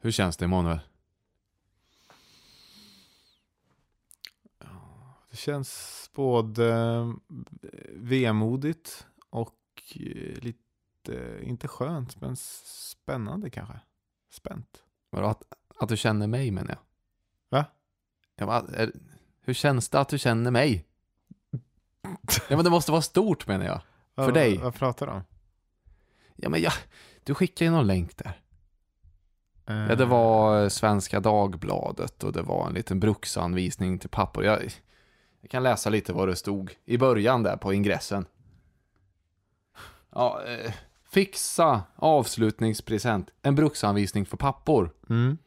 Hur känns det Emanuel? Det känns både eh, vemodigt och eh, lite, inte skönt, men spännande kanske. Spänt. Vadå, att, att du känner mig menar jag? Va? Ja, men, är, hur känns det att du känner mig? Ja men det måste vara stort menar jag. För Vad- dig. Vad pratar du om? Ja men ja, du skickade ju någon länk där. Ja, det var eh, Svenska Dagbladet och det var en liten bruksanvisning till pappor. Jag, jag kan läsa lite vad det stod i början där på ingressen. Ja, eh, fixa avslutningspresent. En bruksanvisning för pappor. Mm.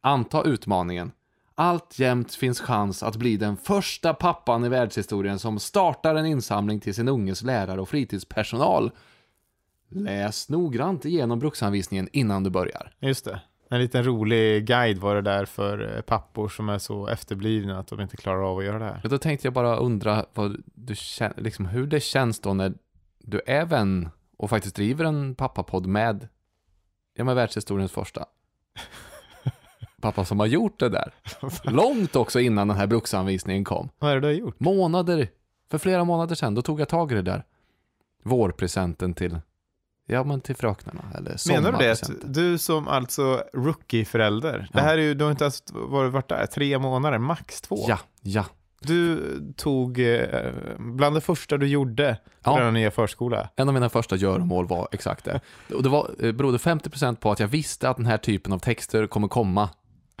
Anta utmaningen. Alltjämt finns chans att bli den första pappan i världshistorien som startar en insamling till sin unges lärare och fritidspersonal. Läs noggrant igenom bruksanvisningen innan du börjar. Just det. En liten rolig guide var det där för eh, pappor som är så efterblivna att de inte klarar av att göra det här. Då tänkte jag bara undra vad du känner, liksom hur det känns då när du är vän och faktiskt driver en pappapodd med, ja med världshistoriens första. Pappa som har gjort det där. Långt också innan den här bruksanvisningen kom. Vad är det du har gjort? Månader, för flera månader sedan, då tog jag tag i det där. Vårpresenten till, ja men till fröknarna, eller Menar du det? Du som alltså rookie-förälder, det Ja. här är ju, du har inte ens varit, där, tre månader, max två. Ja, ja. Du tog, eh, bland det första du gjorde på Ja. denna nya förskola. En av mina första göromål var exakt det. Och det var, eh, berodde 50% på att jag visste att den här typen av texter kommer komma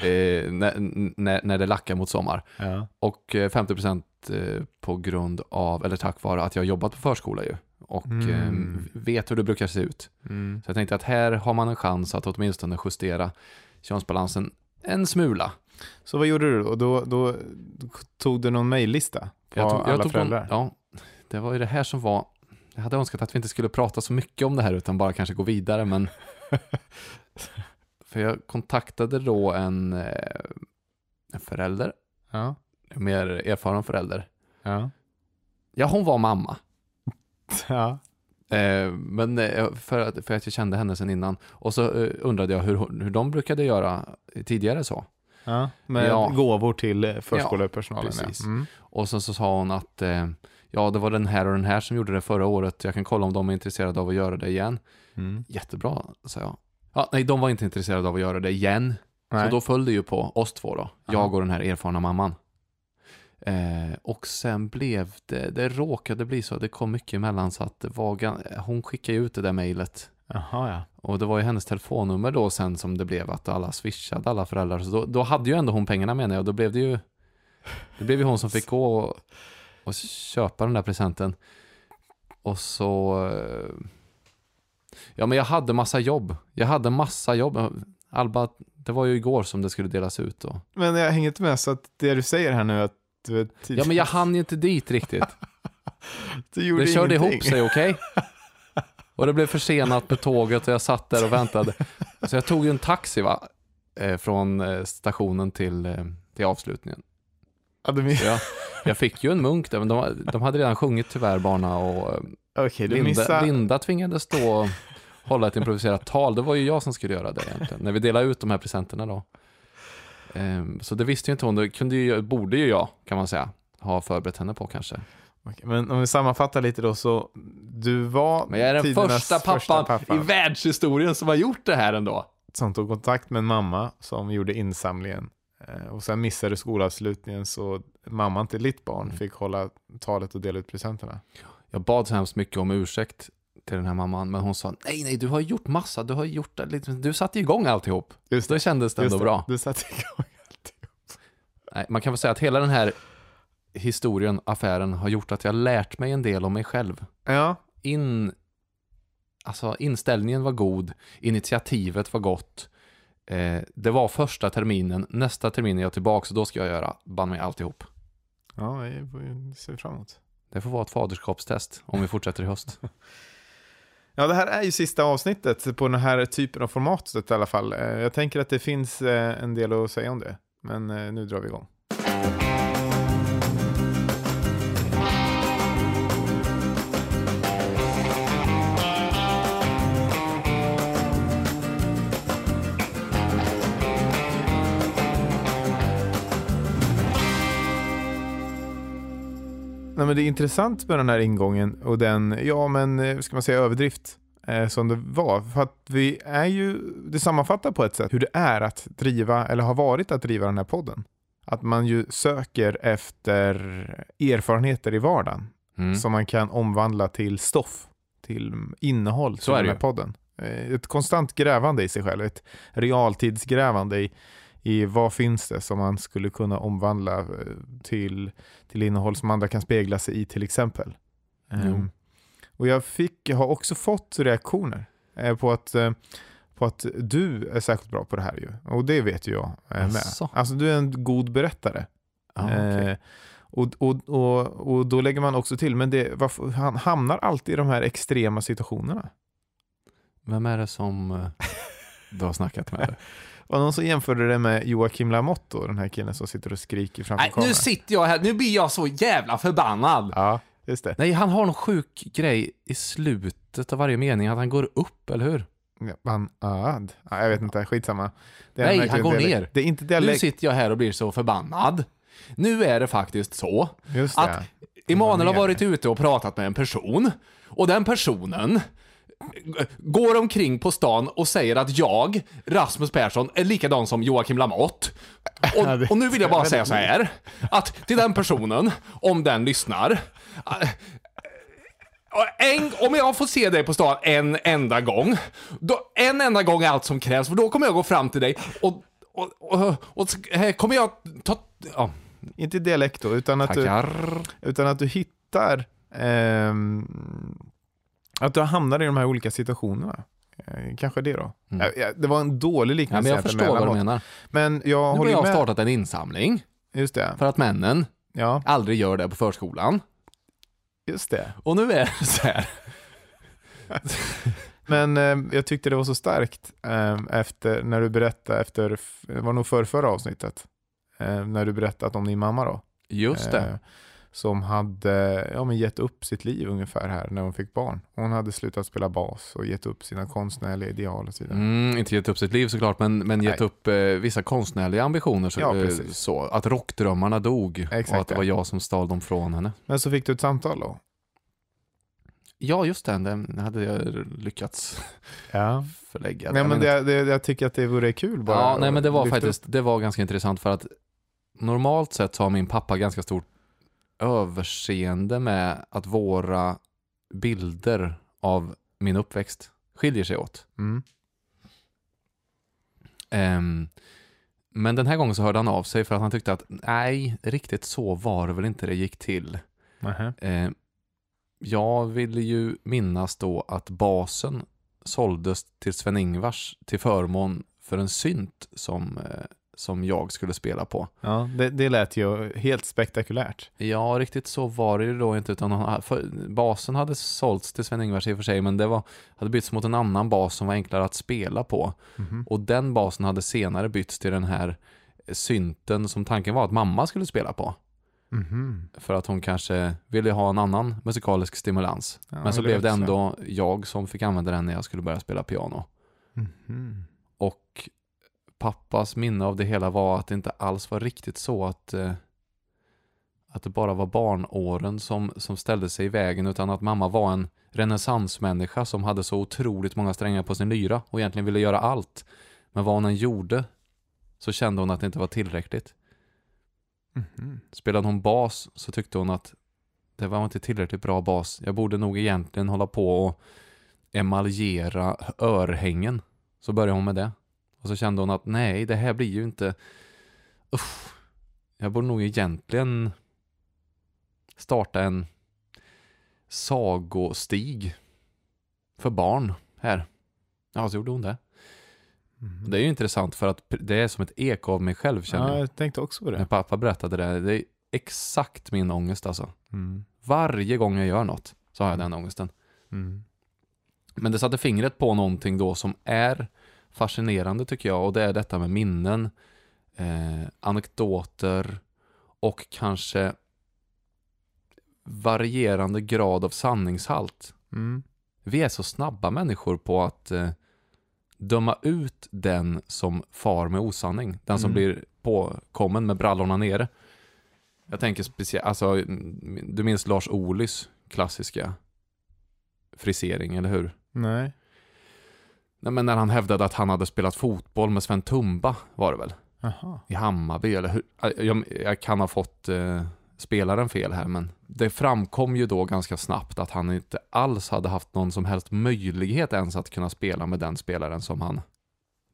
eh, när, när, när det lackar mot sommar. Ja. Och eh, 50% eh, på grund av, eller tack vare att jag har jobbat på förskola ju. Och Mm. eh, vet hur det brukar se ut. Mm. Så jag tänkte att här har man en chans att åtminstone justera könsbalansen en smula. Så vad gjorde du då? Då, då tog du någon mejllista på Jag tog, alla jag tog föräldrar? någon, ja, det var ju det här som var, jag hade önskat att vi inte skulle prata så mycket om det här utan bara kanske gå vidare men för jag kontaktade då en, eh, en förälder, Ja. en mer erfaren förälder. Ja. Ja, hon var mamma. ja. Eh, men eh, för att, för att jag kände henne sedan innan. Och så eh, undrade jag hur, hur de brukade göra tidigare så. ja. Med Ja. gåvor till förskolepersonalen. Ja, precis. Mm. Och sen så sa hon att eh, ja, det var den här och den här som gjorde det förra året. Jag kan kolla om de är intresserade av att göra det igen. Mm. Jättebra, sa jag. Ja, nej, de var inte intresserade av att göra det igen. Nej. Så då föll det ju på oss två då. Jag Aha. och den här erfarna mamman. Eh, och sen blev det, det råkade bli så, det kom mycket emellan så att det var, gan- hon skickade ut det där mejlet. Jaha, ja. Och det var ju hennes telefonnummer då sen som det blev att alla swishade alla föräldrar. Så då, då hade ju ändå hon pengarna menar jag och då blev det ju, det blev ju hon som fick gå och, och köpa den där presenten. Och så, eh, ja men jag hade massa jobb. Jag hade massa jobb. Alba, det var ju igår som det skulle delas ut då. Men jag hänger inte med, så att det du säger här nu att du är tid- Ja men jag hann ju inte dit riktigt. du gjorde Det körde ingenting. ihop sig, okej? Och det blev försenat med tåget och jag satt där och väntade. Så jag tog ju en taxi va? Eh, från eh, stationen till, eh, till avslutningen. Ja, Så jag, jag fick ju en munk där, men de, de hade redan sjungit tyvärr barna och du Linda, missade... Linda tvingades och hålla ett improviserat tal. Det var ju jag som skulle göra det egentligen, när vi delade ut de här presenterna då. Ehm, Så det visste ju inte hon, det kunde ju, borde ju jag, kan man säga, ha förberett henne på kanske. Okej, men om vi sammanfattar lite då, så du var Men jag är den första pappan, första pappa i världshistorien som har gjort det här ändå. som tog kontakt med en mamma som gjorde insamlingen. Eh, Och sen missade skolavslutningen så mamman till ditt barn Mm. fick hålla talet och dela ut presenterna. Jag bad så hemskt mycket om ursäkt till den här mamman, men hon sa nej, nej, du har gjort massa, du har gjort det, lite- du satte igång alltihop. Just Då kändes det ändå bra. Du satte igång. Nej, man kan väl säga att hela den här historien, affären, har gjort att jag lärt mig en del om mig själv. Ja, In, alltså inställningen var god, initiativet var gott. Eh, det var första terminen, nästa termin är jag tillbaka så då ska jag göra banne mig alltihop. ja vi får ju se fram emot. Det får vara ett faderskapstest om vi fortsätter i höst. Ja, det här är ju sista avsnittet på den här typen av formatet i alla fall. Eh, jag tänker att det finns eh, en del att säga om det, men eh, nu drar vi igång. Nej, men det är intressant med den här ingången och den, ja men, eh, ska man säga överdrift eh, som det var. För att vi är ju, det sammanfattar på ett sätt hur det är att driva, eller har varit att driva den här podden. Att man ju söker efter erfarenheter i vardagen Mm. som man kan omvandla till stoff, till innehåll är den här ju. podden. Eh, Ett konstant grävande i sig själv, ett realtidsgrävande i, i vad finns det som man skulle kunna omvandla eh, till, till innehåll som andra kan spegla sig i till exempel. Jo. Ehm, och jag fick, har också fått reaktioner eh, på att eh, på att du är särskilt bra på det här ju. Och det vet ju jag eh, med. Alltså du är en god berättare. Ja, okej. Eh, och, och, och, och då lägger man också till, men det, varför, han hamnar alltid i de här extrema situationerna. Vem är det som eh, du har snackat med? Och någon som jämförde det med Joakim Lamotte, då, den här killen som sitter och skriker framför Nej, kameran. nu sitter jag här, nu blir jag så jävla förbannad. Ja, just det. Nej, han har någon sjuk grej i slutet av varje mening, att han går upp, eller hur? Man, ad. ja, jag vet inte, skitsamma. Det är Nej, han går dialekt. ner. Det är inte Nu dialekt. sitter jag här och blir så förbannad. Nu är det faktiskt så Just det. att Emanuel har varit ute och pratat med en person och den personen går omkring på stan och säger att jag, Rasmus Persson, är likadan som Joakim Lamotte. Och, och nu vill jag bara säga så här, att till den personen, om den lyssnar, eh, en, om jag får se dig på stan en enda gång, då, en enda gång är allt som krävs, för då kommer jag gå fram till dig och, och, och, och, eh, kommer jag ta... Ja, Inte dialekt då, utan att, du, tackar. utan att du hittar ehm, att du hamnar i de här olika situationerna. Eh, kanske det då. Mm. Ja, ja, det var en dålig Ja, liknelse. men jag förstår vad du menar. Men jag Nu har jag med. startat en insamling Just det. för att männen Ja, aldrig gör det på förskolan. just det. Och nu är det så här. Men eh, jag tyckte det var så starkt eh, efter, när du berättade efter, det var nog för förra avsnittet, eh, när du berättade om din mamma då. Just det. Som hade ja, men gett upp sitt liv ungefär här när hon fick barn. Hon hade slutat spela bas och gett upp sina konstnärliga ideal och så vidare. Mm, inte gett upp sitt liv såklart, men, men gett Nej. upp eh, vissa konstnärliga ambitioner. Så, Ja, eh, så, att rockdrömmarna dog Exakt, och att det var jag som stal dem från henne. Men så fick du ett samtal då? Ja, just det. Den hade jag lyckats Ja. förlägga. Nej, men det, det, jag tycker att det vore kul bara. Ja, nej men det var faktiskt, det var ganska intressant för att normalt sett så har min pappa ganska stort överseende med att våra bilder av min uppväxt skiljer sig åt. Mm. Ehm, men den här gången så hörde han av sig för att han tyckte att nej, riktigt så var det väl inte det gick till. Ehm, jag ville ju minnas då att basen såldes till Sven-Ingvars till förmån för en synt som, eh, som jag skulle spela på. Ja, det, det lät ju helt spektakulärt. Ja, riktigt så var det ju då inte, utan han, för, basen hade sålts till Sven-Ingvars i och för sig, men det var, hade bytts mot en annan bas som var enklare att spela på. Mhm. Och den basen hade senare bytts till den här synten som tanken var att mamma skulle spela på. Mhm. För att hon kanske ville ha en annan musikalisk stimulans. Ja, Men så blev det ändå jag som fick använda den när jag skulle börja spela piano. Mhm. Och pappas minne av det hela var att det inte alls var riktigt så att, eh, att det bara var barnåren som, som ställde sig i vägen utan att mamma var en renässansmänniska som hade så otroligt många strängar på sin lyra och egentligen ville göra allt. Men vad hon än gjorde så kände hon att det inte var tillräckligt. Mhm. Spelade hon bas så tyckte hon att det var inte tillräckligt bra bas. Jag borde nog egentligen hålla på och emaljera örhängen. Så började hon med det. Och så kände hon att nej, det här blir ju inte... Uff, jag borde nog egentligen starta en sagostig för barn här. Ja, så gjorde hon det. Mhm. Det är ju intressant för att det är som ett eko av mig själv känner Ja, jag. jag tänkte också på När det. pappa berättade det, det är exakt min ångest alltså. Mm. Varje gång jag gör något så har jag den ångesten. Mm. Men det satte fingret på någonting då som är fascinerande tycker jag och det är detta med minnen, eh, anekdoter och kanske varierande grad av sanningshalt. Mm. Vi är så snabba människor på att eh, döma ut den som far med osanning. Den som Mm. blir påkommen med brallorna nere. Jag tänker speciellt, alltså du minns Lars Ohlys klassiska frisering, eller hur? Nej. Nej, men när han hävdade att han hade spelat fotboll med Sven Tumba var det väl? Jaha. I Hammarby eller hur? Jag, jag kan ha fått eh, spelaren fel här men det framkom ju då ganska snabbt att han inte alls hade haft någon som helst möjlighet ens att kunna spela med den spelaren som han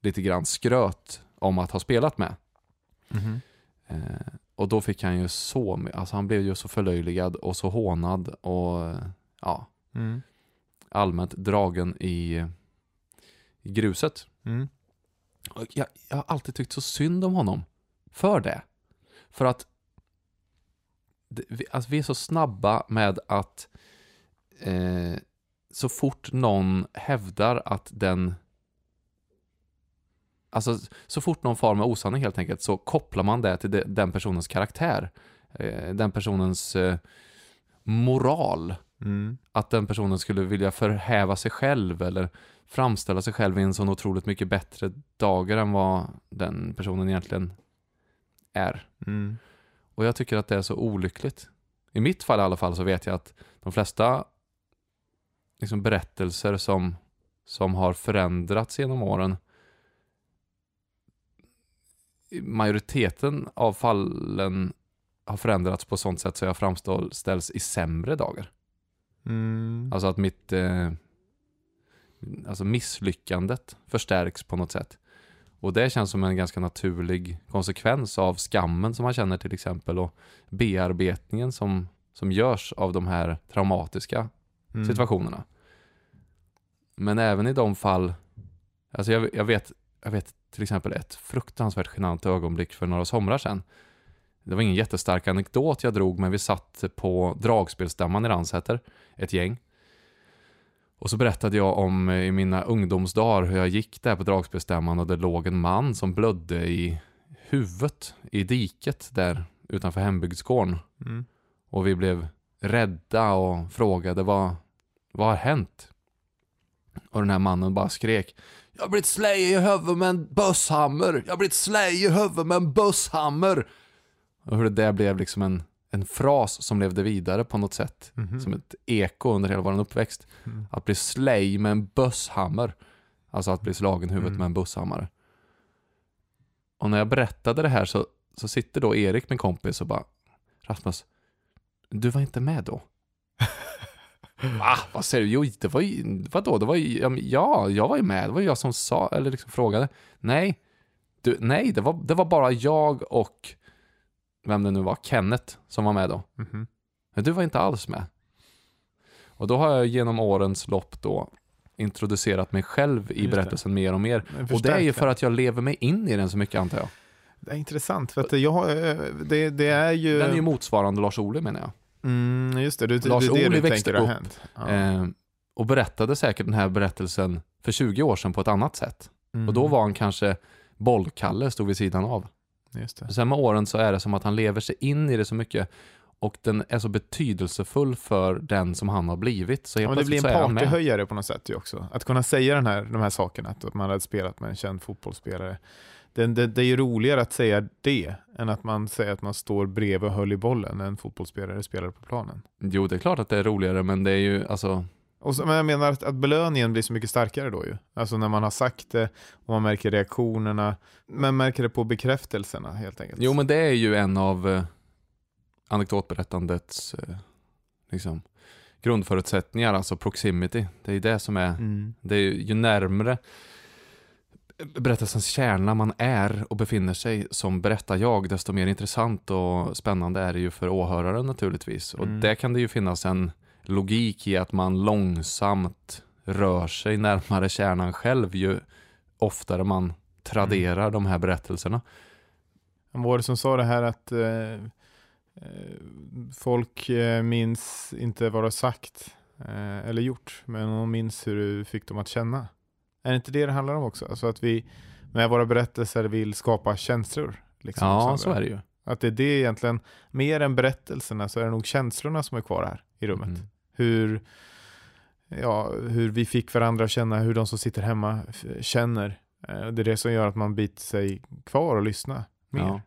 lite grann skröt om att ha spelat med. Mhm. Eh, och då fick han ju så, alltså han blev ju så förlöjligad och så hånad och ja, Mm. allmänt dragen i, i gruset. Mm. Jag, jag har alltid tyckt så synd om honom för det. För att vi, alltså vi är så snabba med att eh, så fort någon hävdar att den Alltså så fort någon far med osanning helt enkelt så kopplar man det till de, den personens karaktär. Eh, den personens eh, moral. Mm. Att den personen skulle vilja förhäva sig själv eller framställa sig själv i en sån otroligt mycket bättre dagar än vad den personen egentligen är. Mm. Och jag tycker att det är så olyckligt. I mitt fall i alla fall så vet jag att de flesta liksom berättelser som, som har förändrats genom åren majoriteten av fallen har förändrats på sånt sätt så jag framställs i sämre dagar. Mm. Alltså att mitt eh, alltså misslyckandet förstärks på något sätt. Och det känns som en ganska naturlig konsekvens av skammen som man känner till exempel och bearbetningen som, som görs av de här traumatiska Mm. situationerna. Men även i de fall, alltså jag, jag, vet, jag vet till exempel ett fruktansvärt genant ögonblick för några somrar sedan. Det var ingen jättestark anekdot jag drog, men vi satt på dragspelstämman i Ransäter, ett gäng. Och så berättade jag om eh, i mina ungdomsdagar hur jag gick där på dragspelstämman och det låg en man som blödde i huvudet i diket där utanför hembygdsgården. Mm. Och vi blev rädda och frågade vad, vad har hänt? Och den här mannen bara skrek Jag har blivit slay i huvudet med en busshammer! Jag har blivit slay i huvudet med en busshammer! Och hur det där blev liksom en, en fras som levde vidare på något sätt. Mhm. Som ett eko under hela vår uppväxt. Mm. Att bli slay med en busshammer. Alltså att bli slagen i huvudet Mm. med en busshammare. Och när jag berättade det här så, så sitter då Erik, min kompis, och bara Rasmus, du var inte med då? Va? Vad säger du? Jo, det var ju, vadå? Det var ju, ja, jag var ju med. Det var ju jag som sa, eller liksom frågade. Nej, du, nej, det var, det var bara jag och vem det nu var, Kenneth, som var med då. Mhm. Men du var inte alls med. Och då har jag genom årens lopp då introducerat mig själv i Just det. berättelsen mer och mer. Och det är ju för att jag lever mig in i den så mycket antar jag. Det är intressant, för att jag, eh, det, det är ju... Den är ju motsvarande Lars Ohly menar jag. Mm, just det, Lars det är det Ohly växte upp. Ja. Eh, och berättade säkert den här berättelsen för 20 år sedan på ett annat sätt. Mm. Och då var han kanske bollkalle, stod vid sidan av. Just det. Sen med åren så är det som att han lever sig in i det så mycket. Och den är så betydelsefull för den som han har blivit. Så Ja, men det blir en partyhöjare på något sätt ju också. Att kunna säga den här, de här sakerna, att man hade spelat med en känd fotbollsspelare. Det, det, det är ju roligare att säga det än att man säger att man står bredvid och höll i bollen när en fotbollsspelare spelar på planen. Jo, det är klart att det är roligare, men det är ju alltså... Och så, men jag menar att, att belöningen blir så mycket starkare då ju. Alltså när man har sagt det och man märker reaktionerna. Man märker det på bekräftelserna helt enkelt. Jo, men det är ju en av eh, anekdotberättandets eh, liksom, grundförutsättningar, alltså proximity. Det är ju det som är Mm. Det är ju, ju närmre berättelsens kärna man är och befinner sig som berättar jag, desto mer intressant och spännande är det ju för åhöraren naturligtvis. Och Mm. där kan det ju finnas en logik i att man långsamt rör sig närmare kärnan själv ju oftare man traderar de här berättelserna. Vad var det som sa det här att eh, eh, folk eh, minns inte vad du har sagt eh, eller gjort, men de minns hur du fick dem att känna. Är det inte det det handlar om också? Alltså att vi med våra berättelser vill skapa känslor. Liksom, Ja, så är det ju. Att det är det egentligen, mer än berättelserna så är det nog känslorna som är kvar här i rummet. Mm. Hur, ja, hur vi fick varandra att känna, hur de som sitter hemma känner. Eh, Det är det som gör att man biter sig kvar och lyssnar mer. Ja.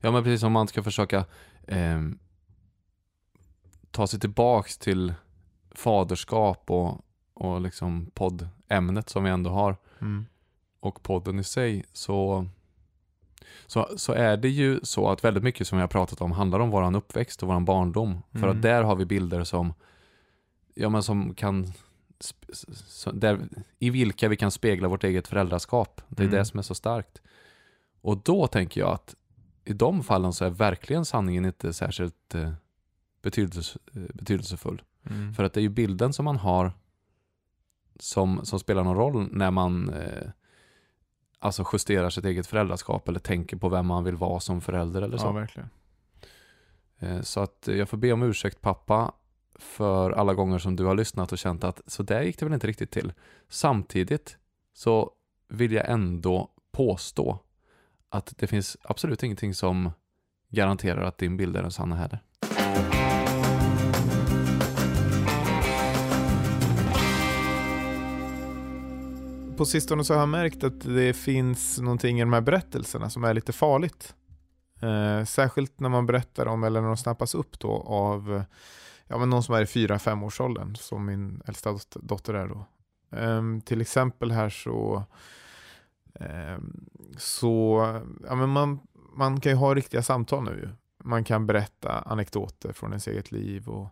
ja, men precis som man ska försöka eh, ta sig tillbaks till faderskap och, och liksom poddämnet som vi ändå har Mm. och podden i sig så, så, så är det ju så att väldigt mycket som vi har pratat om handlar om våran uppväxt och våran barndom. För Mm. att där har vi bilder som, ja men som kan, där, i vilka vi kan spegla vårt eget föräldraskap. Det är Mm. det som är så starkt. Och då tänker jag att i de fallen så är verkligen sanningen inte särskilt eh, betydelse, eh, betydelsefull. Mm. För att det är ju bilden som man har som, som spelar någon roll när man eh, alltså justerar sitt eget föräldraskap eller tänker på vem man vill vara som förälder eller Ja, så. verkligen. Eh, så att jag får be om ursäkt pappa för alla gånger som du har lyssnat och känt att så där gick det väl inte riktigt till. Samtidigt så vill jag ändå påstå att det finns absolut ingenting som garanterar att din bild är den sanna heller. På sistone så har jag märkt att det finns någonting i de här berättelserna som är lite farligt. Eh, särskilt när man berättar om, eller när de snappas upp då av ja, men någon som är i 4-5 års åldern, som min äldsta dotter är då. Um, till exempel här så, um, så ja, men man, man kan ju ha riktiga samtal nu ju. Man kan berätta anekdoter från ens eget liv och,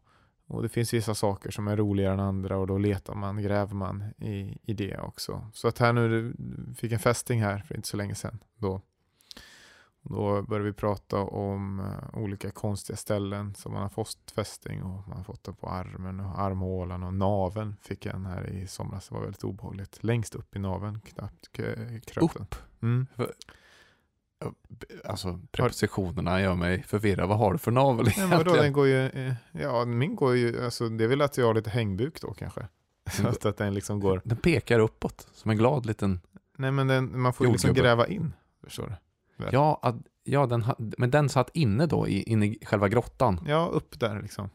och det finns vissa saker som är roligare än andra och då letar man, gräver man i, i det också. Så att här nu, fick en fästing här för inte så länge sedan. Då, då började vi prata om eh, olika konstiga ställen som man har fått fästing och man har fått det på armen och armhålan och naven fick jag en här i somras. Det var väldigt obehagligt. Längst upp i naven knappt k- kröp den. Upp? Mm. Alltså prepositionerna gör mig förvirrad. Vad har du för navel egentligen? den går ju, eh, ja min går ju, alltså det är väl att jag har lite hängbuk då kanske. Så att, att den liksom går, Den pekar uppåt som en glad liten... nej men den, man får ju liksom gräva in. Förstår du? Väl. Ja, att, ja den, men den satt inne då, i, inne i själva grottan. Ja, upp där liksom.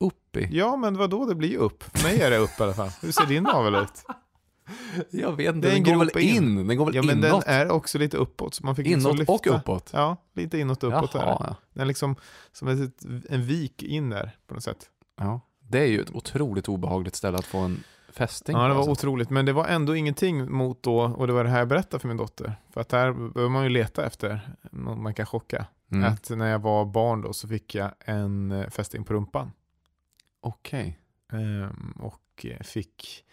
Upp i. Ja, men vad då det blir ju upp. För mig är det upp i alla fall. Hur ser din navel ut? Jag vet inte, Det är en den går väl in. in? Den går väl Ja, men inåt? den är också lite uppåt. Så man fick liksom inåt lyfta. och uppåt? Ja, lite inåt och uppåt. Jaha, Den är liksom som en vik in där på något sätt. ja. ja. Det är ju ett otroligt obehagligt ställe att få en fästing Ja, det var alltså. otroligt. Men det var ändå ingenting mot då, och det var det här jag berättade för min dotter. För att här behöver man ju leta efter någon man kan chocka. mm. Att när jag var barn då så fick jag en eh, fästing på rumpan. Okej. Ehm, och eh, fick,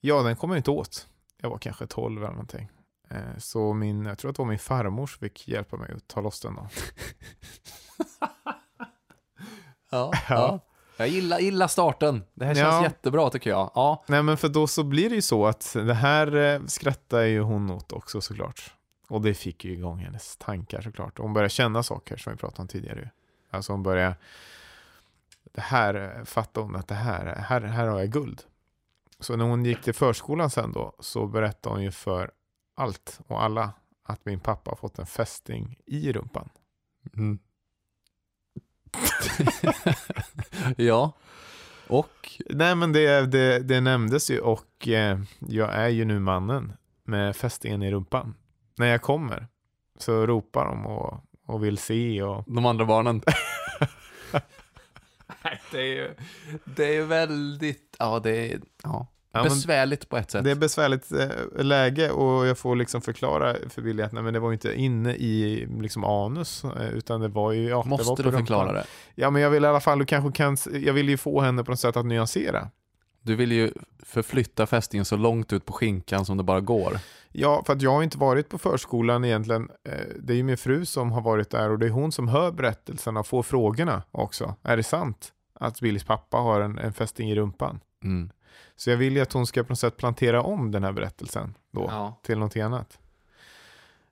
ja den kom jag inte åt. Jag var kanske 12 eller någonting. Eh, så min, jag tror att det var min farmor som fick hjälpa mig att ta loss den då. Ja, Ja. Ja. Jag gillar, gillar starten. Det här känns Ja. jättebra tycker jag. Ja. Nej men för då så blir det ju så att det här eh, skrattar ju hon åt också såklart. Och det fick ju igång hennes tankar såklart. Hon började känna saker som vi pratade om tidigare. Alltså hon började, det här eh, fattade hon att det här, här, här har jag guld. Så när hon gick till förskolan sen då så berättade hon ju för allt och alla att min pappa har fått en fästing i rumpan. Mm. ja. Och Nej men det, det, det nämndes ju och eh, jag är ju nu mannen med fästingen i rumpan. När jag kommer så ropar de och, och vill se och... de andra barnen. det är ju det är väldigt, ja det är ja, Ja, besvärligt på ett sätt. det är besvärligt eh, läge och jag får liksom förklara för Billy att nej, men det var inte inne i liksom anus eh, utan det var ju... Ja, var Måste på du rumpan. förklara det? Ja men jag vill i alla fall, du kanske kan, jag vill ju få henne på något sätt att nyansera. Du vill ju förflytta fästingen så långt ut på skinkan som det bara går. Ja, för att jag har inte varit på förskolan egentligen. Eh, Det är ju min fru som har varit där och det är hon som hör berättelserna och får frågorna också. Är det sant att Billys pappa har en, en fästing i rumpan? Mm. Så jag vill ju att hon ska på något sätt plantera om den här berättelsen då Ja. till någonting annat.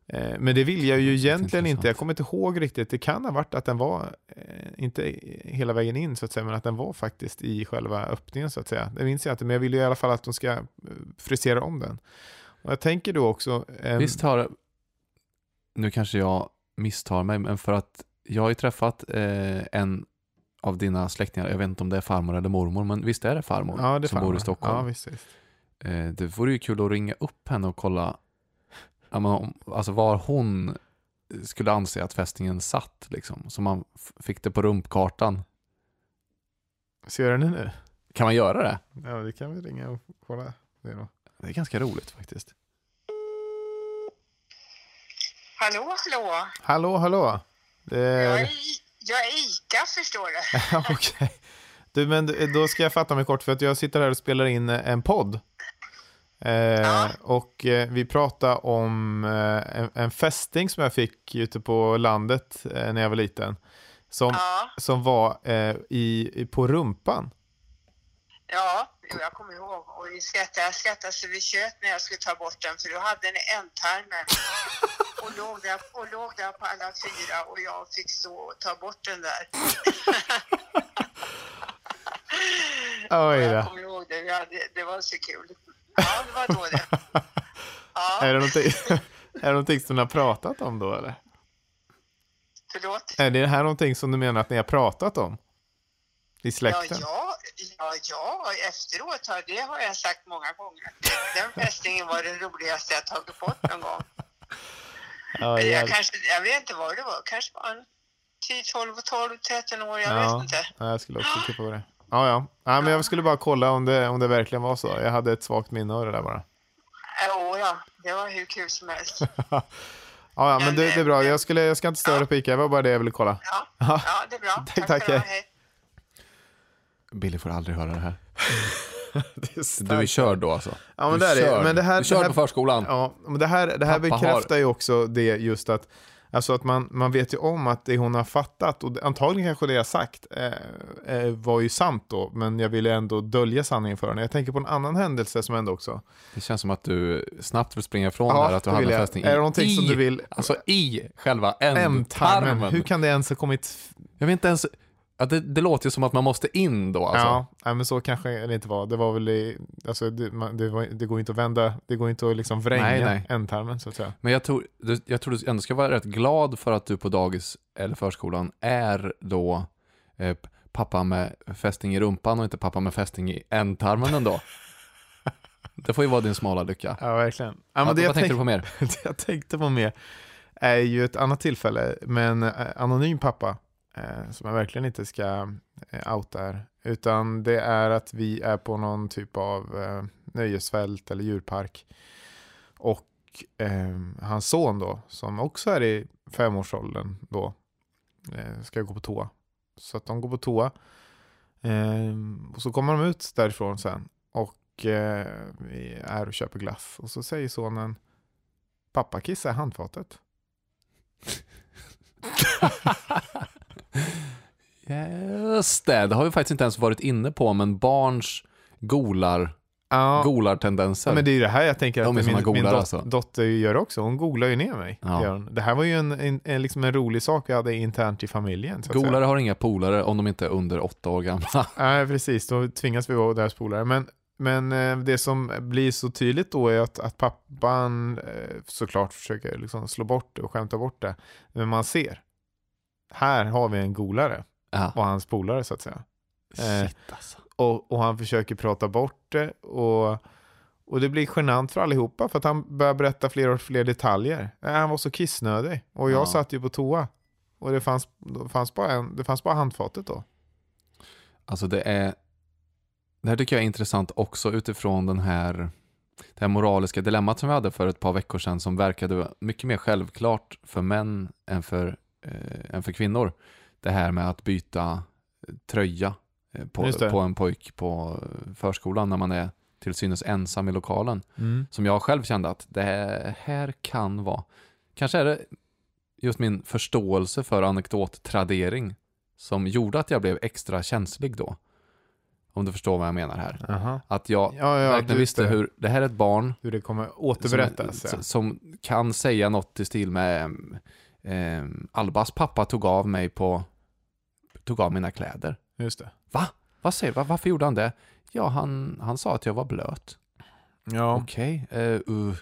Eh, Men det vill jag ju egentligen inte. Jag kommer inte ihåg riktigt. Det kan ha varit att den var, eh, inte hela vägen in så att säga, men att den var faktiskt i själva öppningen så att säga. Det minns jag inte, men jag vill ju i alla fall att de ska eh, frisera om den. Och jag tänker då också... ehm, Visst har, nu kanske jag misstar mig, men för att jag har ju träffat eh, en av dina släktingar, jag vet inte om det är farmor eller mormor, men visst är det farmor ja, det som fan bor i. Stockholm? Ja, visst, visst. Eh, det vore ju kul att ringa upp henne och kolla om- alltså var hon skulle anse att fästingen satt liksom. Så man fick det på rumpkartan. Ska jag göra det nu? Kan man göra det? Ja, det kan vi ringa och kolla. Det är. Det är ganska roligt faktiskt. Hallå, hallå. Hallå, hallå. Det Jag är... jag är Ica, förstår du. Ja, Okej. Du, men då ska jag fatta mig kort för att jag sitter här och spelar in en podd. Eh, Och eh, vi pratar om eh, en, en fästing som jag fick ute på landet eh, när jag var liten. Som, Ja, som var eh, i, i- på rumpan. ja jag kommer ihåg. Och vi skrattade, jag skrattade så vi tjöt när jag skulle ta bort den, för då hade den i ändtarmen. Och låg, där, och låg där på alla fyra och jag fick stå och ta bort den där. Oj jag kommer ihåg det, ja, det, det var så kul. Ja, det var då det. Ja, Är det, någonting, är det någonting som ni har pratat om då eller? förlåt. Är det här någonting som du menar att ni har pratat om? I Ja, släkten? ja, ja, ja, efteråt har det har jag sagt många gånger. Den fästingen var det roligaste jag tagit bort någon gång. Ja, Men jag, jävlar. kanske, jag vet inte vad det var, kanske var en 10, 12, 12, 13 år, jag Ja. vet inte. Ja, jag skulle också tippa på det. Ja, ja. ja men jag skulle bara kolla om det, om det verkligen var så. Jag hade ett svagt minne av det där bara. Jo, ja, det var hur kul som helst. Ja, ja men Men, det, det är bra. Jag, skulle, jag ska inte störa ja. på Ica, det var bara det jag ville kolla. Ja, Ja. det är bra. Tack, tack, du hej. Billy får aldrig höra det här. Du är körd då alltså? Ja, men du är körd. Men det här- du körd det här- på förskolan. Ja, men det här, det här Pappa bekräftar ju också det just att Alltså att man, man vet ju om att det hon har fattat, och antagligen kanske det jag sagt eh, eh, var ju sant då, men jag ville ändå dölja sanningen för henne. Jag tänker på en annan händelse som hände också. Det känns som att du snabbt vill springa ifrån Ja, där, att du hade en fästning Är det någonting i, som du vill- Alltså i själva ändtarmen. hur kan det ens ha kommit... Jag vet inte ens, ja, det, det låter ju som att man måste in då alltså. Ja, nej, men så kanske det inte var. Det var väl i, alltså det, man, det, var, det går inte att vända, det går inte att liksom vränga Nej, nej. ändtarmen så att säga. Men jag tror, du- jag tror du ändå ska vara rätt glad för att du på dagis eller förskolan är då eh, pappa med fästing i rumpan och inte pappa med fästing i ändtarmen ändå. det får ju vara din smala lycka. Ja, verkligen. Ja, men det vad tänkte tänk- du på mer? det jag tänkte på mer är ju ett annat tillfälle, men eh, anonym pappa, eh, som jag verkligen inte ska eh, outa här, utan det är att vi är på någon typ av eh, nöjesfält eller djurpark. Och eh, hans son då, som också är i femårsåldern då, eh, ska gå på toa. Så att de går på toa. Eh, och så kommer de ut därifrån sen. Och vi är och köper glass. Och så säger sonen Pappa kissar i handfatet. Just det, det har vi faktiskt inte ens varit inne på, men barns golar, Ja, golartendenser. men det är ju det här jag tänker att min, min golar dot- alltså. dotter gör också. Hon googlar ju ner mig. Ja. Det här var ju en, en, en, liksom en rolig sak vi hade internt i familjen. Golare har inga polare om de inte är under åtta år gamla. Nej, precis. Då tvingas vi vara deras polare. Men, men eh, det som blir så tydligt då är att, att pappan eh, såklart försöker liksom slå bort det och skämta bort det. Men man ser. Här har vi en golare Ja. och hans polare så att säga. Eh, Shit alltså. Och, och han försöker prata bort det och, och det blir genant för allihopa för att han börjar berätta fler och fler detaljer. Eh, Han var så kissnödig och jag Ja. satt ju på toa. Och det fanns, det fanns, bara, en, det fanns bara handfatet då. Alltså det är, det här tycker jag är intressant också utifrån den här, det här moraliska dilemmat som vi hade för ett par veckor sedan som verkade mycket mer självklart för män än för, eh, än för kvinnor. Det här med att byta eh, tröja eh, på, på en pojk på eh, förskolan när man är till synes ensam i lokalen. Mm. Som jag själv kände att det här kan vara, kanske är det just min förståelse för anekdottradering som gjorde att jag blev extra känslig då. Om du förstår vad jag menar här. Aha. Att jag Ja, ja, verkligen visste det. hur, det här är ett barn hur det kommer återberättas. som, ja. som kan säga något i stil med eh, Albas pappa tog av mig på, tog av mina kläder. Just det. Va? Vad säger va? Varför gjorde han det? Ja, han, han sa att jag var blöt. Ja, Okej. eh, uh.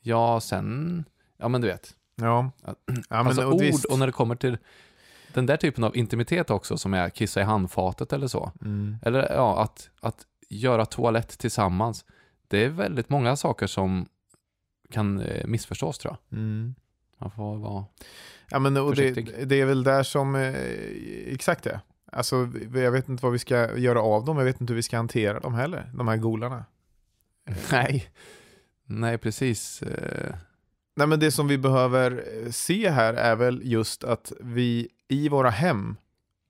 Ja, sen... Ja, men du vet. ja. Ja, men, alltså och ord visst. och när det kommer till den där typen av intimitet också som är kissa i handfatet eller så. Mm. Eller ja, att, att göra toalett tillsammans. Det är väldigt många saker som kan eh, missförstås tror jag. Mm. Man får vara... Ja, men och det, Försiktig. det är väl där som, eh, exakt det. Alltså, jag vet inte vad vi ska göra av dem, jag vet inte hur vi ska hantera dem heller, de här golarna. Nej. Nej, precis. Eh, Nej, men det som vi behöver eh, se här är väl just att vi i våra hem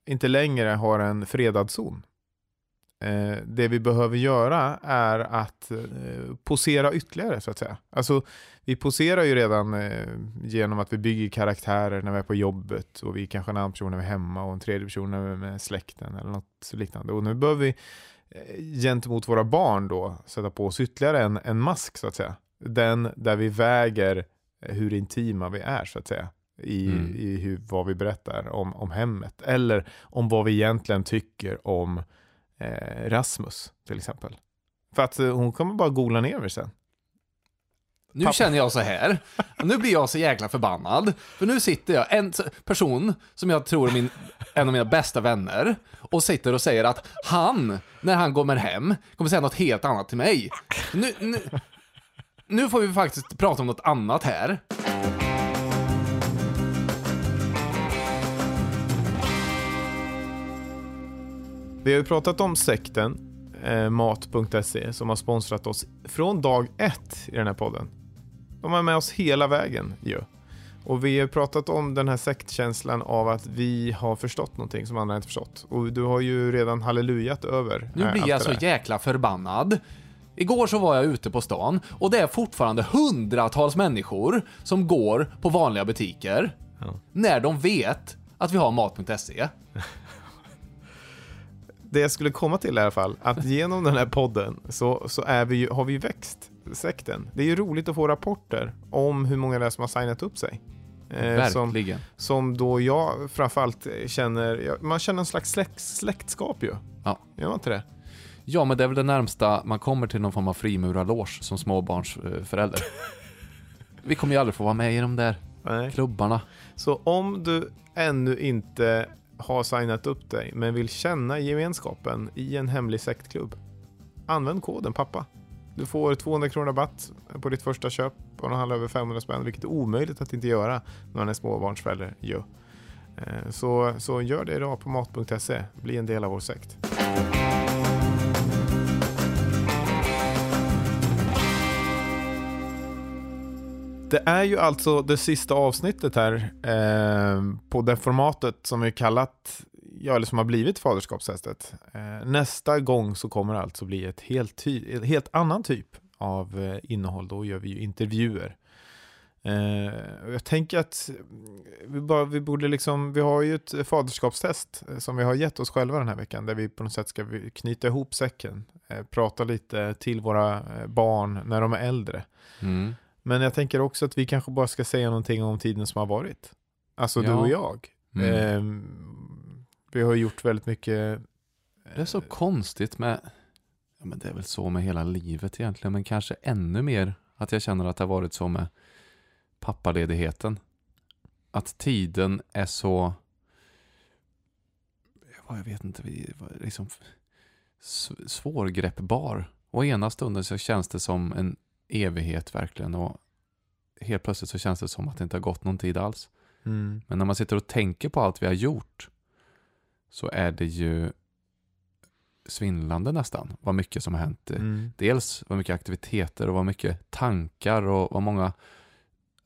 inte längre har en fredad zon. Eh, det vi behöver göra är att eh, posera ytterligare så att säga. Alltså, vi poserar ju redan eh, genom att vi bygger karaktärer när vi är på jobbet och vi kanske en annan person när vi är hemma och en tredje person när vi är med släkten eller något liknande. Och nu behöver vi gentemot våra barn då sätta på oss ytterligare en, en mask så att säga. Den där vi väger hur intima vi är så att säga. I, Mm. i hur, vad vi berättar om, om hemmet. Eller om vad vi egentligen tycker om eh, Rasmus till exempel. För att eh, hon kommer bara gola ner mig sen. Nu Pappa. känner jag så här. Nu blir jag så jäkla förbannad. För nu sitter jag, en person som jag tror är min, en av mina bästa vänner, och sitter och säger att han, när han kommer hem, kommer säga något helt annat till mig. Nu, nu, nu får vi faktiskt prata om något annat här. Vi har ju pratat om sekten eh, mat.se som har sponsrat oss från dag ett i den här podden. De är med oss hela vägen ju. Och vi har pratat om den här sektkänslan av att vi har förstått någonting som andra inte förstått. Och du har ju redan hallelujat över Nu eh, blir jag så jäkla förbannad. Igår så var jag ute på stan och det är fortfarande hundratals människor som går på vanliga butiker Ja. när de vet att vi har mat.se. Det jag skulle komma till i alla fall, att genom den här podden så, så är vi ju, har vi ju växt sekten. Det är ju roligt att få rapporter om hur många det är som har signat upp sig. Eh, som, som då jag framförallt känner, man känner en slags släkt, släktskap ju. Ja. Gör man inte det? Ja, men det är väl det närmsta man kommer till någon form av frimurarloge som småbarnsförälder. Vi kommer ju aldrig få vara med i de där Nej. klubbarna. Så om du ännu inte har signat upp dig men vill känna gemenskapen i en hemlig sektklubb, använd koden pappa. Du får 200 kronor rabatt på ditt första köp och den handlar över 500 spänn, vilket är omöjligt att inte göra när man är småbarnsförälder. Eh, så, så gör det idag på mat.se. Bli en del av vår sekt. Det är ju alltså det sista avsnittet här eh, på det formatet som är kallat, ja eller som har blivit faderskapstestet. Eh, nästa gång så kommer det alltså bli ett helt, ty- ett helt annan typ av eh, innehåll. Då gör vi ju intervjuer. Eh, jag tänker att vi, bara, vi borde liksom, vi har ju ett faderskapstest eh, som vi har gett oss själva den här veckan där vi på något sätt ska knyta ihop säcken, eh, prata lite till våra eh, barn när de är äldre. Mm. Men jag tänker också att vi kanske bara ska säga någonting om tiden som har varit. Alltså du Ja. och jag. Mm. Ehm, vi har gjort väldigt mycket. Det är så konstigt med, ja men det är väl så med hela livet egentligen, men kanske ännu mer att jag känner att det har varit så med pappaledigheten. Att tiden är så, ja, jag vet inte, liksom svårgreppbar. Och ena stunden så känns det som en evighet verkligen och helt plötsligt så känns det som att det inte har gått någon tid alls. Mm. Men när man sitter och tänker på allt vi har gjort så är det ju svindlande nästan vad mycket som har hänt. Mm. Dels vad mycket aktiviteter och vad mycket tankar och vad många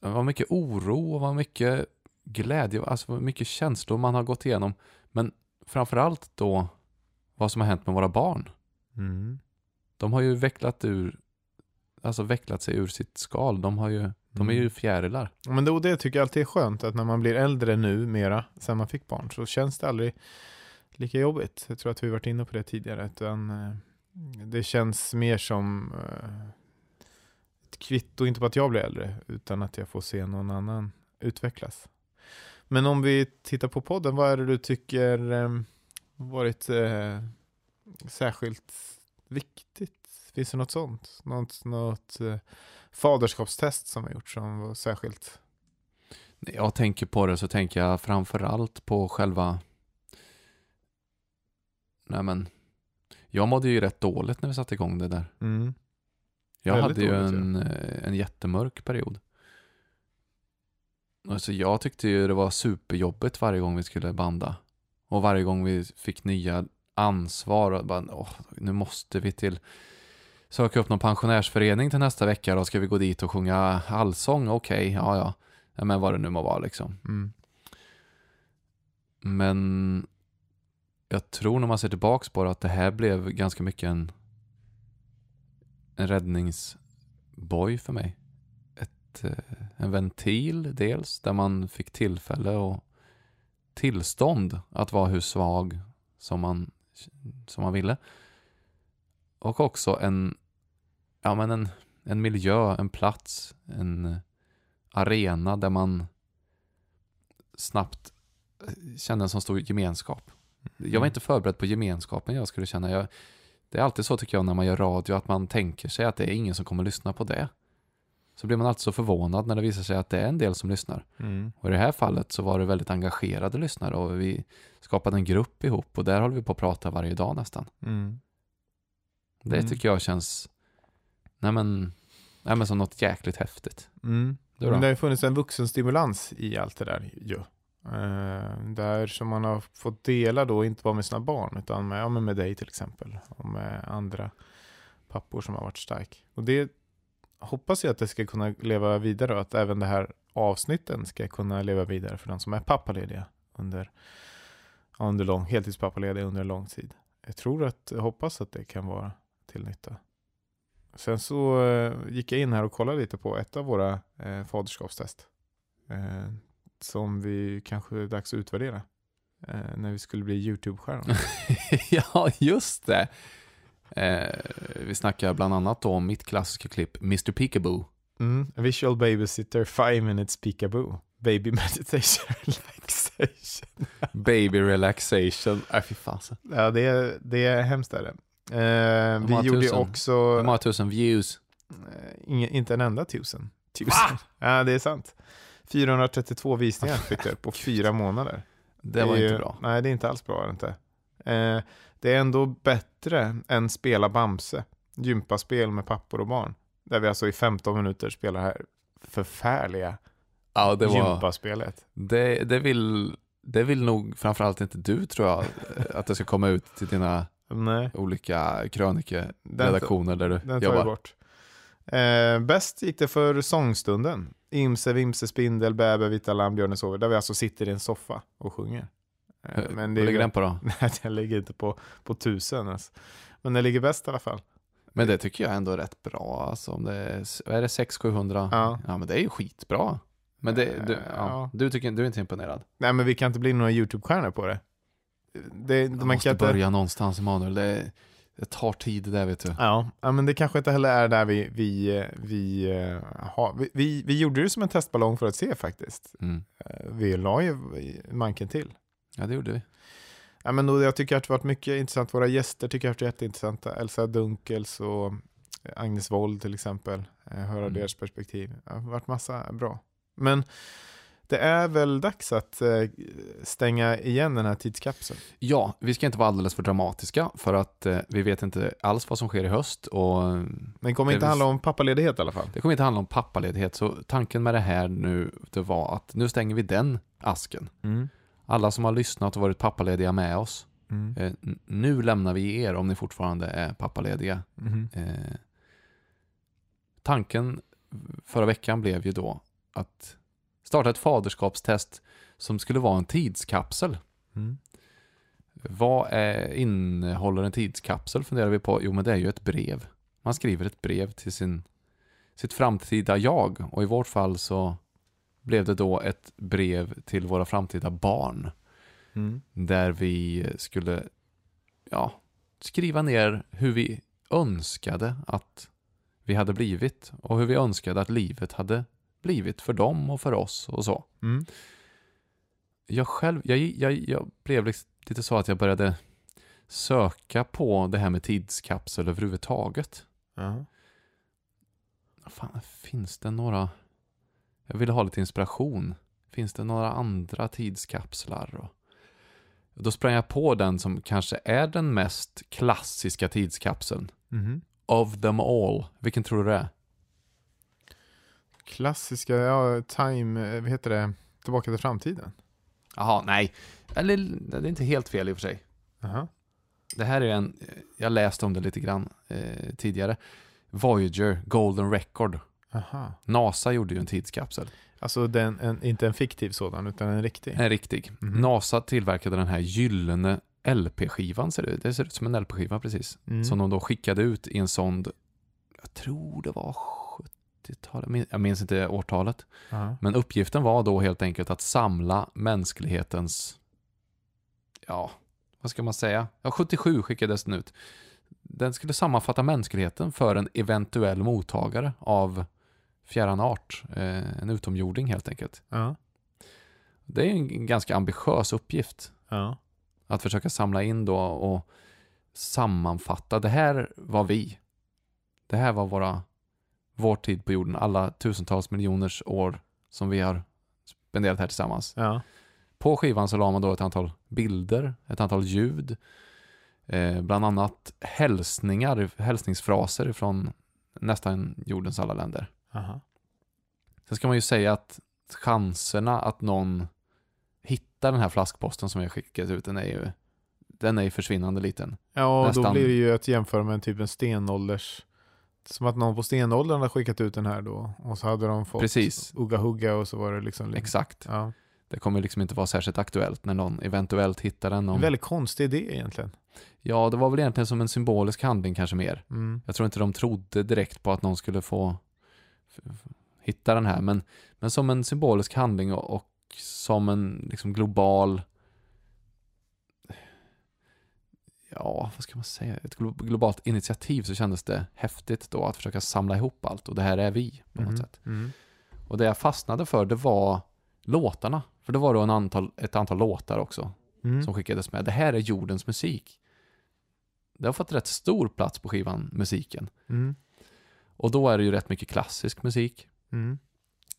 vad mycket oro och vad mycket glädje, alltså vad mycket känslor man har gått igenom. Men framförallt då vad som har hänt med våra barn. Mm. De har ju vecklat ur alltså vecklat sig ur sitt skal. De, har ju, de är ju Mm. fjärilar. Men det, det tycker jag alltid är skönt att när man blir äldre nu mera, sen man fick barn, så känns det aldrig lika jobbigt. Jag tror att vi varit inne på det tidigare. Utan, eh, det känns mer som eh, ett kvitto, inte på att jag blir äldre, utan att jag får se någon annan utvecklas. Men om vi tittar på podden, vad är det du tycker eh, varit eh, särskilt viktigt? Finns det något sånt? Något, något eh, faderskapstest som har gjorts som var särskilt? När jag tänker på det så tänker jag framförallt på själva... Nej men, jag mådde ju rätt dåligt när vi satte igång det där. Mm. Jag Väldigt hade ju dåligt, en, eh, en jättemörk period. Alltså jag tyckte ju det var superjobbigt varje gång vi skulle banda. Och varje gång vi fick nya ansvar. Och bara, åh, nu måste vi till söka upp någon pensionärsförening till nästa vecka. Då ska vi gå dit och sjunga allsång. Okej, ja, ja ja. Men vad det nu må vara liksom. Mm. Men jag tror när man ser tillbaks på det att det här blev ganska mycket en, en räddningsboj för mig. Ett, eh, en ventil dels, där man fick tillfälle och tillstånd att vara hur svag som man, som man ville. Och också en, ja men en, en miljö, en plats, en arena där man snabbt eh, kände en sån stor gemenskap. Jag var inte förberedd på gemenskapen jag skulle känna. Jag, det är alltid så tycker jag när man gör radio att man tänker sig att det är ingen som kommer lyssna på det. Så blir man alltid så förvånad när det visar sig att det är en del som lyssnar. Mm. Och i det här fallet så var det väldigt engagerade lyssnare och vi skapade en grupp ihop och där håller vi på att prata varje dag nästan. Mm. Det Mm. tycker jag känns, nej men, nej men som något jäkligt häftigt. Mm. Då? Men det har funnits en vuxenstimulans i allt det där ju. Eh, där som man har fått dela då, inte bara med sina barn, utan med, ja, med dig till exempel. Och med andra pappor som har varit stark. Och det hoppas jag att det ska kunna leva vidare och att även det här avsnitten ska kunna leva vidare för de som är pappalediga under, under lång, heltidspappalediga under en lång tid. Jag tror att, jag hoppas att det kan vara till nytta. Sen så eh, gick jag in här och kollade lite på ett av våra eh, faderskapstest. Eh, som vi kanske är dags att utvärdera. Eh, när vi skulle bli YouTube-stjärnor. ja, just det. Eh, vi snackar bland annat om mitt klassiska klipp Mr. Peekaboo. Mm. Visual babysitter, five minutes peekaboo. Baby meditation relaxation. Baby relaxation. Äh, fy fasen. Ja, det är, det är hemskt är det. Eh, vi gjorde ju tusen? också, Hur många tusen views? eh, ingen, inte en enda tusen. tusen. Ja, det är sant. 432 visningar fick jag på fyra månader. Det var är inte ju- bra. Nej, det är inte alls bra. det Inte. Eh, det är ändå bättre än spela Bamse. Gympaspel med pappor och barn. Där vi alltså i 15 minuter spelar det här förfärliga Ja, det var... gympaspelet. Det, det, vill, det vill nog framförallt inte du tror jag, att det ska komma ut till dina Nej, olika krönikeredaktioner där du den tar jobbar. bort. Eh, bäst gick det för sångstunden. Imse, vimse, spindel, bäbe, vita lamm, björnen sover. Där vi alltså sitter i en soffa och sjunger. Eh, Men det Vad ligger den på då? Nej, den ligger inte på, på tusen ens. Men den ligger bäst i alla fall. Men det tycker jag ändå är rätt bra. Alltså, om det är, är det 600-700? Ja. ja, men det är ju skitbra. Men det, du, Eh, ja. ja. du, tycker, du är inte imponerad? Nej, men vi kan inte bli några YouTube-stjärnor på det. Det Man man måste kan inte... börja någonstans Emanuel. Det, det tar tid det där vet du. Ja, men det kanske inte heller är där vi, vi, eh, vi, eh, har. Vi, vi, vi gjorde det som en testballong för att se faktiskt. Mm. Eh, Vi la ju manken till. Ja, det gjorde vi. Ja, men då, jag tycker att det har varit mycket intressant. Våra gäster tycker jag har varit jätteintressanta. Elsa Dunkels och Agnes Wold till exempel. Eh, Höra Mm. deras perspektiv. Det har varit massa bra. Men det är väl dags att eh, stänga igen den här tidskapseln. Ja, vi ska inte vara alldeles för dramatiska för att eh, vi vet inte alls vad som sker i höst och eh, Men det kommer inte är handla om pappaledighet i alla fall. det kommer inte handla om pappaledighet. Så tanken med det här nu, det var att nu stänger vi den asken. Mm. Alla som har lyssnat och varit pappalediga med oss, Mm. nu lämnar vi er om ni fortfarande är pappalediga. Mhm. Eh, tanken förra veckan blev ju då att starta ett faderskapstest som skulle vara en tidskapsel. Mm. Vad är, innehåller en tidskapsel funderar vi på. Jo, men det är ju ett brev. Man skriver ett brev till sin, sitt framtida jag. Och i vårt fall så blev det då ett brev till våra framtida barn. Mm. Där vi skulle ja, skriva ner hur vi önskade att vi hade blivit. Och hur vi önskade att livet hade blivit för dem och för oss och så. Mm. Jag själv, jag, jag, jag blev liksom lite så att jag började söka på det här med tidskapsel överhuvudtaget. Ja. Fan, finns det några... Jag ville ha lite inspiration. Finns det några andra tidskapslar? Och... Då sprang jag på den som kanske är den mest klassiska tidskapseln. Mhm. Of them all. Vilken tror du det är? Klassiska, ja, time, eh, vad heter det, Tillbaka till framtiden. Jaha, nej. Eller, det är inte helt fel i och för sig. Jaha. Det här är en, jag läste om det lite grann eh, tidigare. Voyager Golden Record. Aha. NASA gjorde ju en tidskapsel. Alltså den, en, inte en fiktiv sådan, utan en riktig. En riktig. Mhm. NASA tillverkade den här gyllene LP-skivan, ser det ut. Det ser ut som en LP-skiva precis. Mm. Som de då skickade ut i en sond, jag tror det var 70-talet, min- jag minns inte årtalet. Ja. Men uppgiften var då helt enkelt att samla mänsklighetens, ja, vad ska man säga? Ja, 77 skickades den ut. Den skulle sammanfatta mänskligheten för en eventuell mottagare av fjärran art, eh, en utomjording helt enkelt. Ja. Det är en ganska ambitiös uppgift Ja. att försöka samla in då och sammanfatta. Det här var vi. Det här var våra, vår tid på jorden, alla tusentals miljoners år som vi har spenderat här tillsammans. Ja. På skivan så la man då ett antal bilder, ett antal ljud, eh, bland annat hälsningar, hälsningsfraser från nästan jordens alla länder. Aha. Sen ska man ju säga att chanserna att någon hittar den här flaskposten som jag skickat ut, den är ju, den är försvinnande liten. Ja, och då Nästan. blir det ju att jämföra med en typ en stenålders... Som att någon på stenåldern hade skickat ut den här då. Och så hade de fått Precis. ugga hugga och så var det liksom... Exakt. Ja. Det kommer liksom inte vara särskilt aktuellt när någon eventuellt hittar den. En Om... väldigt konstig idé egentligen. Ja, det var väl egentligen som en symbolisk handling kanske mer. Mm. Jag tror inte de trodde direkt på att någon skulle få hitta den här, men, men som en symbolisk handling och, och som en liksom global ja, vad ska man säga, ett glo- globalt initiativ så kändes det häftigt då att försöka samla ihop allt och det här är vi på något Mhm. sätt. Mm. Och det jag fastnade för det var låtarna, för det var då en antal, ett antal låtar också Mm. som skickades med. Det här är jordens musik. Det har fått rätt stor plats på skivan, musiken. Mm. Och då är det ju rätt mycket klassisk musik. Mm.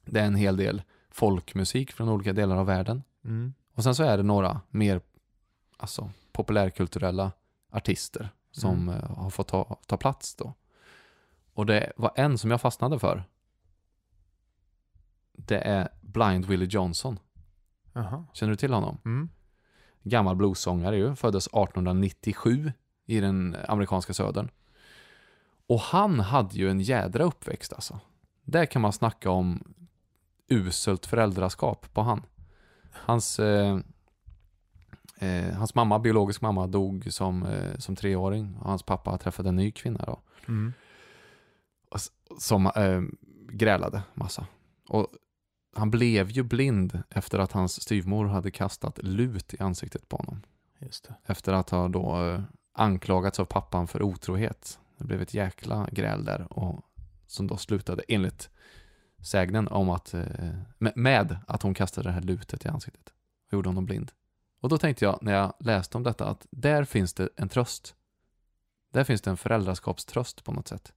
Det är en hel del folkmusik från olika delar av världen. Mm. Och sen så är det några mer alltså, populärkulturella artister som Mm. eh, har fått ta, ta plats då. Och det var en som jag fastnade för. Det är Blind Willie Johnson. Jaha. Känner du till honom? Mm. Gammal bluessångare ju. Föddes 1897 i den amerikanska södern. Och han hade ju en jädra uppväxt alltså. Där kan man snacka om uselt föräldraskap på han. Hans, eh, eh, hans mamma, biologisk mamma, dog som, eh, som treåring. Och hans pappa träffade en ny kvinna då. Mm. Som eh, grälade massa. Och han blev ju blind efter att hans styvmor hade kastat lut i ansiktet på honom. Efter att ha då eh, anklagats av pappan för otrohet. Det blev ett jäkla gräl där och som då slutade enligt sägnen om att eh, med, med att hon kastade det här lutet i ansiktet och gjorde honom blind. Och då tänkte jag när jag läste om detta att där finns det en tröst. Där finns det en föräldraskapströst på något sätt.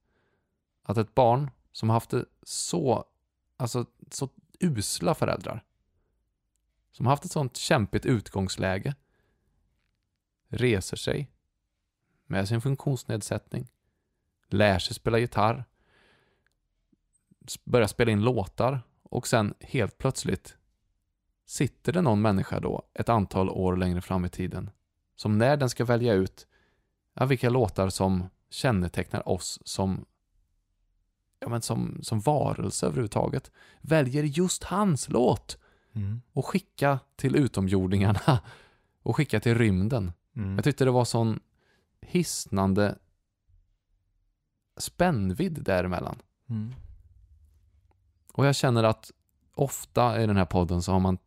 Att ett barn som har haft det så, alltså så usla föräldrar. Som har haft ett sånt kämpigt utgångsläge reser sig med sin funktionsnedsättning, lär sig spela gitarr, börjar spela in låtar och sen helt plötsligt sitter det någon människa då ett antal år längre fram i tiden som när den ska välja ut ja, vilka låtar som kännetecknar oss som ja, men som, som varelse överhuvudtaget väljer just hans låt Mm. och skicka till utomjordingarna och skicka till rymden. Mm. Jag tyckte det var sån hisnande spännvidd däremellan. Mm. Och jag känner att ofta i den här podden så har man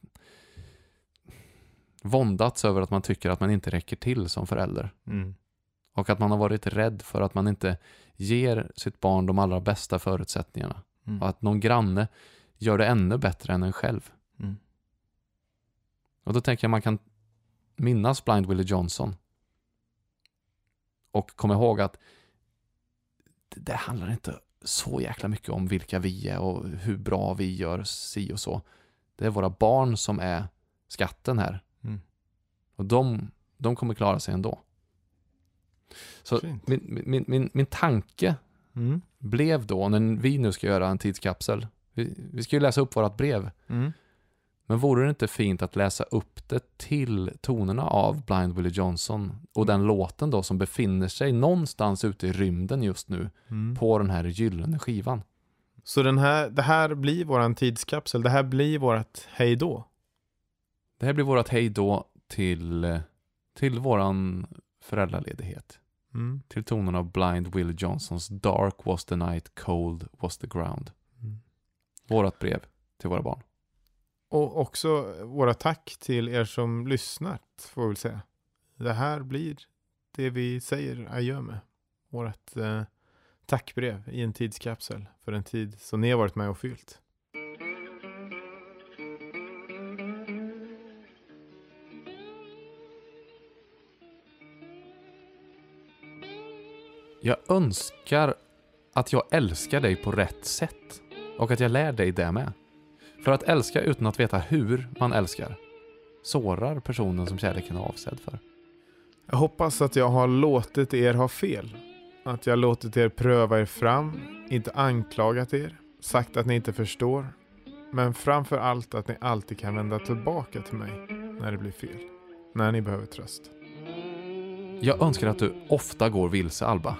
våndats över att man tycker att man inte räcker till som förälder. Mm. Och att man har varit rädd för att man inte ger sitt barn de allra bästa förutsättningarna. Mm. Och att någon granne gör det ännu bättre än en själv. Mm. Och då tänker jag man kan minnas Blind Willie Johnson. Och komma ihåg att det, det handlar inte så jäkla mycket om vilka vi är och hur bra vi gör si och så. Det är våra barn som är skatten här. Mm. Och de, de kommer klara sig ändå. Så Fint. min, min, min, min tanke Mm. blev då, när vi nu ska göra en tidskapsel Vi, vi ska ju läsa upp vårt brev. Mm. Men vore det inte fint att läsa upp det till tonerna av Blind Willie Johnson och den låten då som befinner sig någonstans ute i rymden just nu Mm. på den här gyllene skivan? Så den här, det här blir våran tidskapsel, det här blir vårat hej då. Det här blir vårt hej då till, till våran föräldraledighet. Mm. Till tonerna av Blind Willie Johnsons Dark was the night, cold was the ground. Mm. Vårat brev till våra barn. Och också våra tack till er som lyssnat, får vi väl säga. Det här blir det vi säger adjö med. Vårat eh, tackbrev i en tidskapsel för en tid som ni har varit med och fyllt. Jag önskar att jag älskar dig på rätt sätt och att jag lär dig det med. För att älska utan att veta hur man älskar sårar personen som kärleken är avsedd för. Jag hoppas att jag har låtit er ha fel. Att jag låtit er pröva er fram, inte anklagat er, sagt att ni inte förstår. Men framför allt att ni alltid kan vända tillbaka till mig när det blir fel. När ni behöver tröst. Jag önskar att du ofta går vilse, Alba.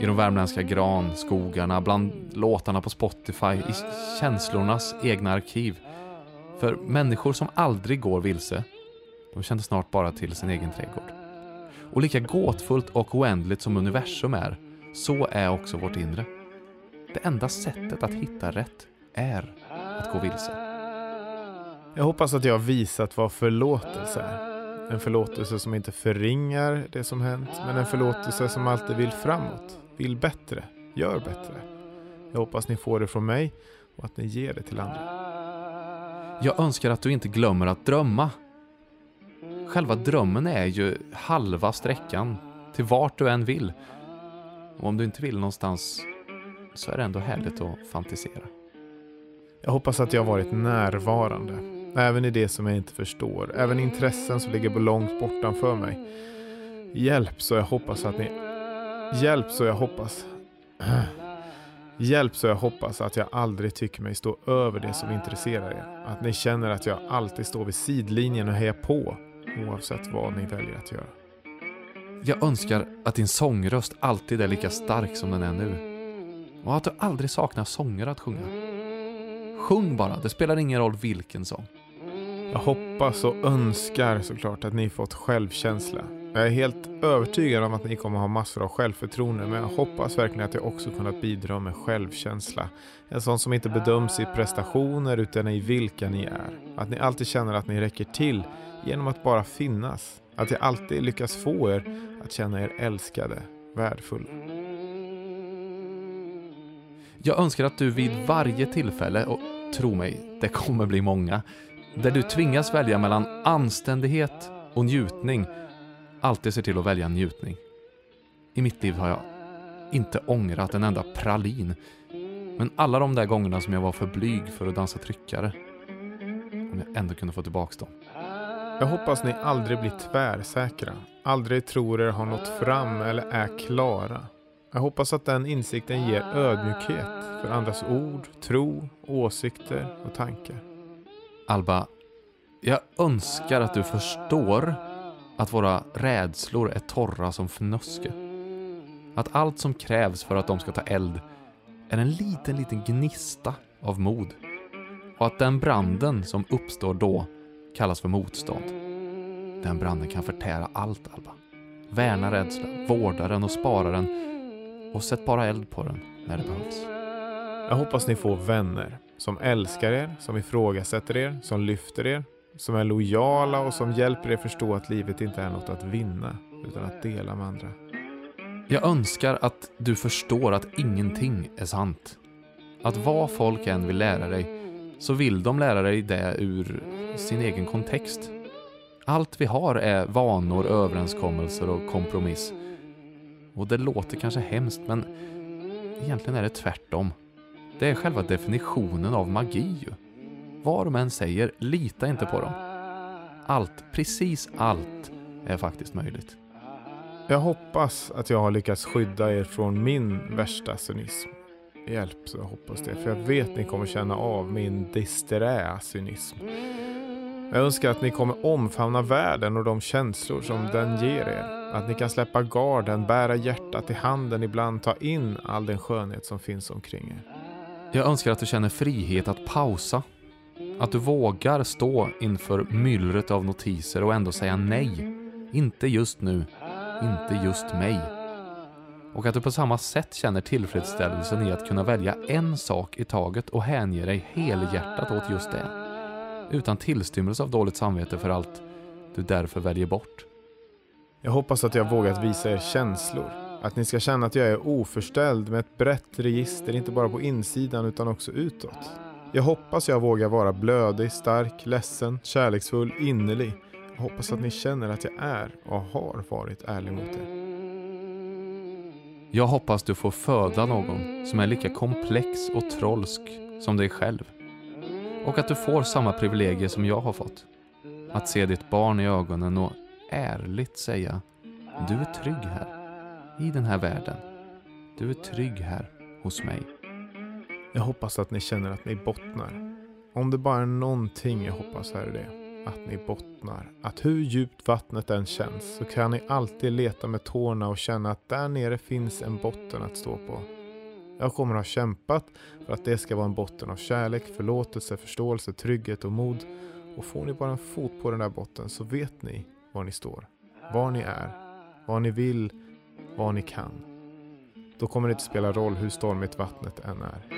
I de värmländska granskogarna, bland låtarna på Spotify, i känslornas egna arkiv. För människor som aldrig går vilse, de känner snart bara till sin egen trädgård. Och lika gåtfullt och oändligt som universum är, så är också vårt inre. Det enda sättet att hitta rätt är att gå vilse. Jag hoppas att jag har visat vad förlåtelse är. En förlåtelse som inte förringar det som hänt, men en förlåtelse som alltid vill framåt, vill bättre, gör bättre. Jag hoppas ni får det från mig och att ni ger det till andra. Jag önskar att du inte glömmer att drömma. Själva drömmen är ju halva sträckan till vart du än vill. Och om du inte vill någonstans så är det ändå härligt att fantisera. Jag hoppas att jag har varit närvarande, även i det som jag inte förstår, även i intressen som ligger långt bortanför mig. Hjälp så jag hoppas att ni... Hjälp så jag hoppas... Hjälp så jag hoppas att jag aldrig tycker mig stå över det som intresserar er. Att ni känner att jag alltid står vid sidlinjen och hejar på, oavsett vad ni väljer att göra. Jag önskar att din sångröst alltid är lika stark som den är nu. Och att du aldrig saknar sånger att sjunga. Sjung bara, det spelar ingen roll vilken sång. Jag hoppas och önskar såklart att ni fått självkänsla. Jag är helt övertygad om att ni kommer ha massor av självförtroende men jag hoppas verkligen att jag också kunnat bidra med självkänsla. En sån som inte bedöms i prestationer utan i vilka ni är. Att ni alltid känner att ni räcker till genom att bara finnas. Att jag alltid lyckas få er att känna er älskade, värdefulla. Jag önskar att du vid varje tillfälle, och tro mig, det kommer bli många, där du tvingas välja mellan anständighet och njutning, alltid ser till att välja njutning. I mitt liv har jag inte ångrat en enda pralin, men alla de där gångerna som jag var för blyg för att dansa tryckare, om jag ändå kunde få tillbaks dem. Jag hoppas ni aldrig blir tvärsäkra, aldrig tror er ha nått fram eller är klara. Jag hoppas att den insikten ger ödmjukhet för andras ord, tro, åsikter och tankar. Alba, jag önskar att du förstår att våra rädslor är torra som fnöske. Att allt som krävs för att de ska ta eld är en liten, liten gnista av mod. Och att den branden som uppstår då kallas för motstånd. Den branden kan förtära allt, Alba. Värna rädslan, vårda den och spara den och sätt bara eld på den när det behövs. Jag hoppas ni får vänner som älskar er, som ifrågasätter er, som lyfter er, som är lojala och som hjälper er förstå att livet inte är något att vinna utan att dela med andra. Jag önskar att du förstår att ingenting är sant. Att vad folk än vill lära dig, så vill de lära dig det ur sin egen kontext. Allt vi har är vanor, överenskommelser och kompromiss. Och det låter kanske hemskt, men egentligen är det tvärtom. Det är själva definitionen av magi ju. Vad de än säger, lita inte på dem. Allt, precis allt, är faktiskt möjligt. Jag hoppas att jag har lyckats skydda er från min värsta cynism. hjälp så jag hoppas det. För jag vet ni kommer känna av min disträ cynism. Jag önskar att ni kommer omfamna världen och de känslor som den ger er. Att ni kan släppa garden, bära hjärtat i handen ibland, ta in all den skönhet som finns omkring er. Jag önskar att du känner frihet att pausa. Att du vågar stå inför myllret av notiser och ändå säga nej. Inte just nu. Inte just mig. Och att du på samma sätt känner tillfredsställelsen i att kunna välja en sak i taget och hänge dig helhjärtat åt just det. Utan tillstymmelse av dåligt samvete för allt du därför väljer bort. Jag hoppas att jag vågat visa er känslor. Att ni ska känna att jag är oförställd med ett brett register, inte bara på insidan utan också utåt. Jag hoppas jag vågar vara blödig, stark, ledsen, kärleksfull, innerlig. Jag hoppas att ni känner att jag är och har varit ärlig mot er. Jag hoppas du får föda någon som är lika komplex och trolsk som dig själv. Och att du får samma privilegier som jag har fått. Att se ditt barn i ögonen och ärligt säga Du är trygg här. I den här världen. Du är trygg här hos mig. Jag hoppas att ni känner att ni bottnar. Om det bara är någonting jag hoppas är det. Att ni bottnar. Att hur djupt vattnet än känns så kan ni alltid leta med tårna och känna att där nere finns en botten att stå på. Jag kommer ha kämpat för att det ska vara en botten av kärlek, förlåtelse, förståelse, trygghet och mod. Och får ni bara en fot på den där botten så vet ni var ni står. Var ni är. Vad ni vill. Vad ni kan. Då kommer det inte spela roll hur stormigt vattnet än är.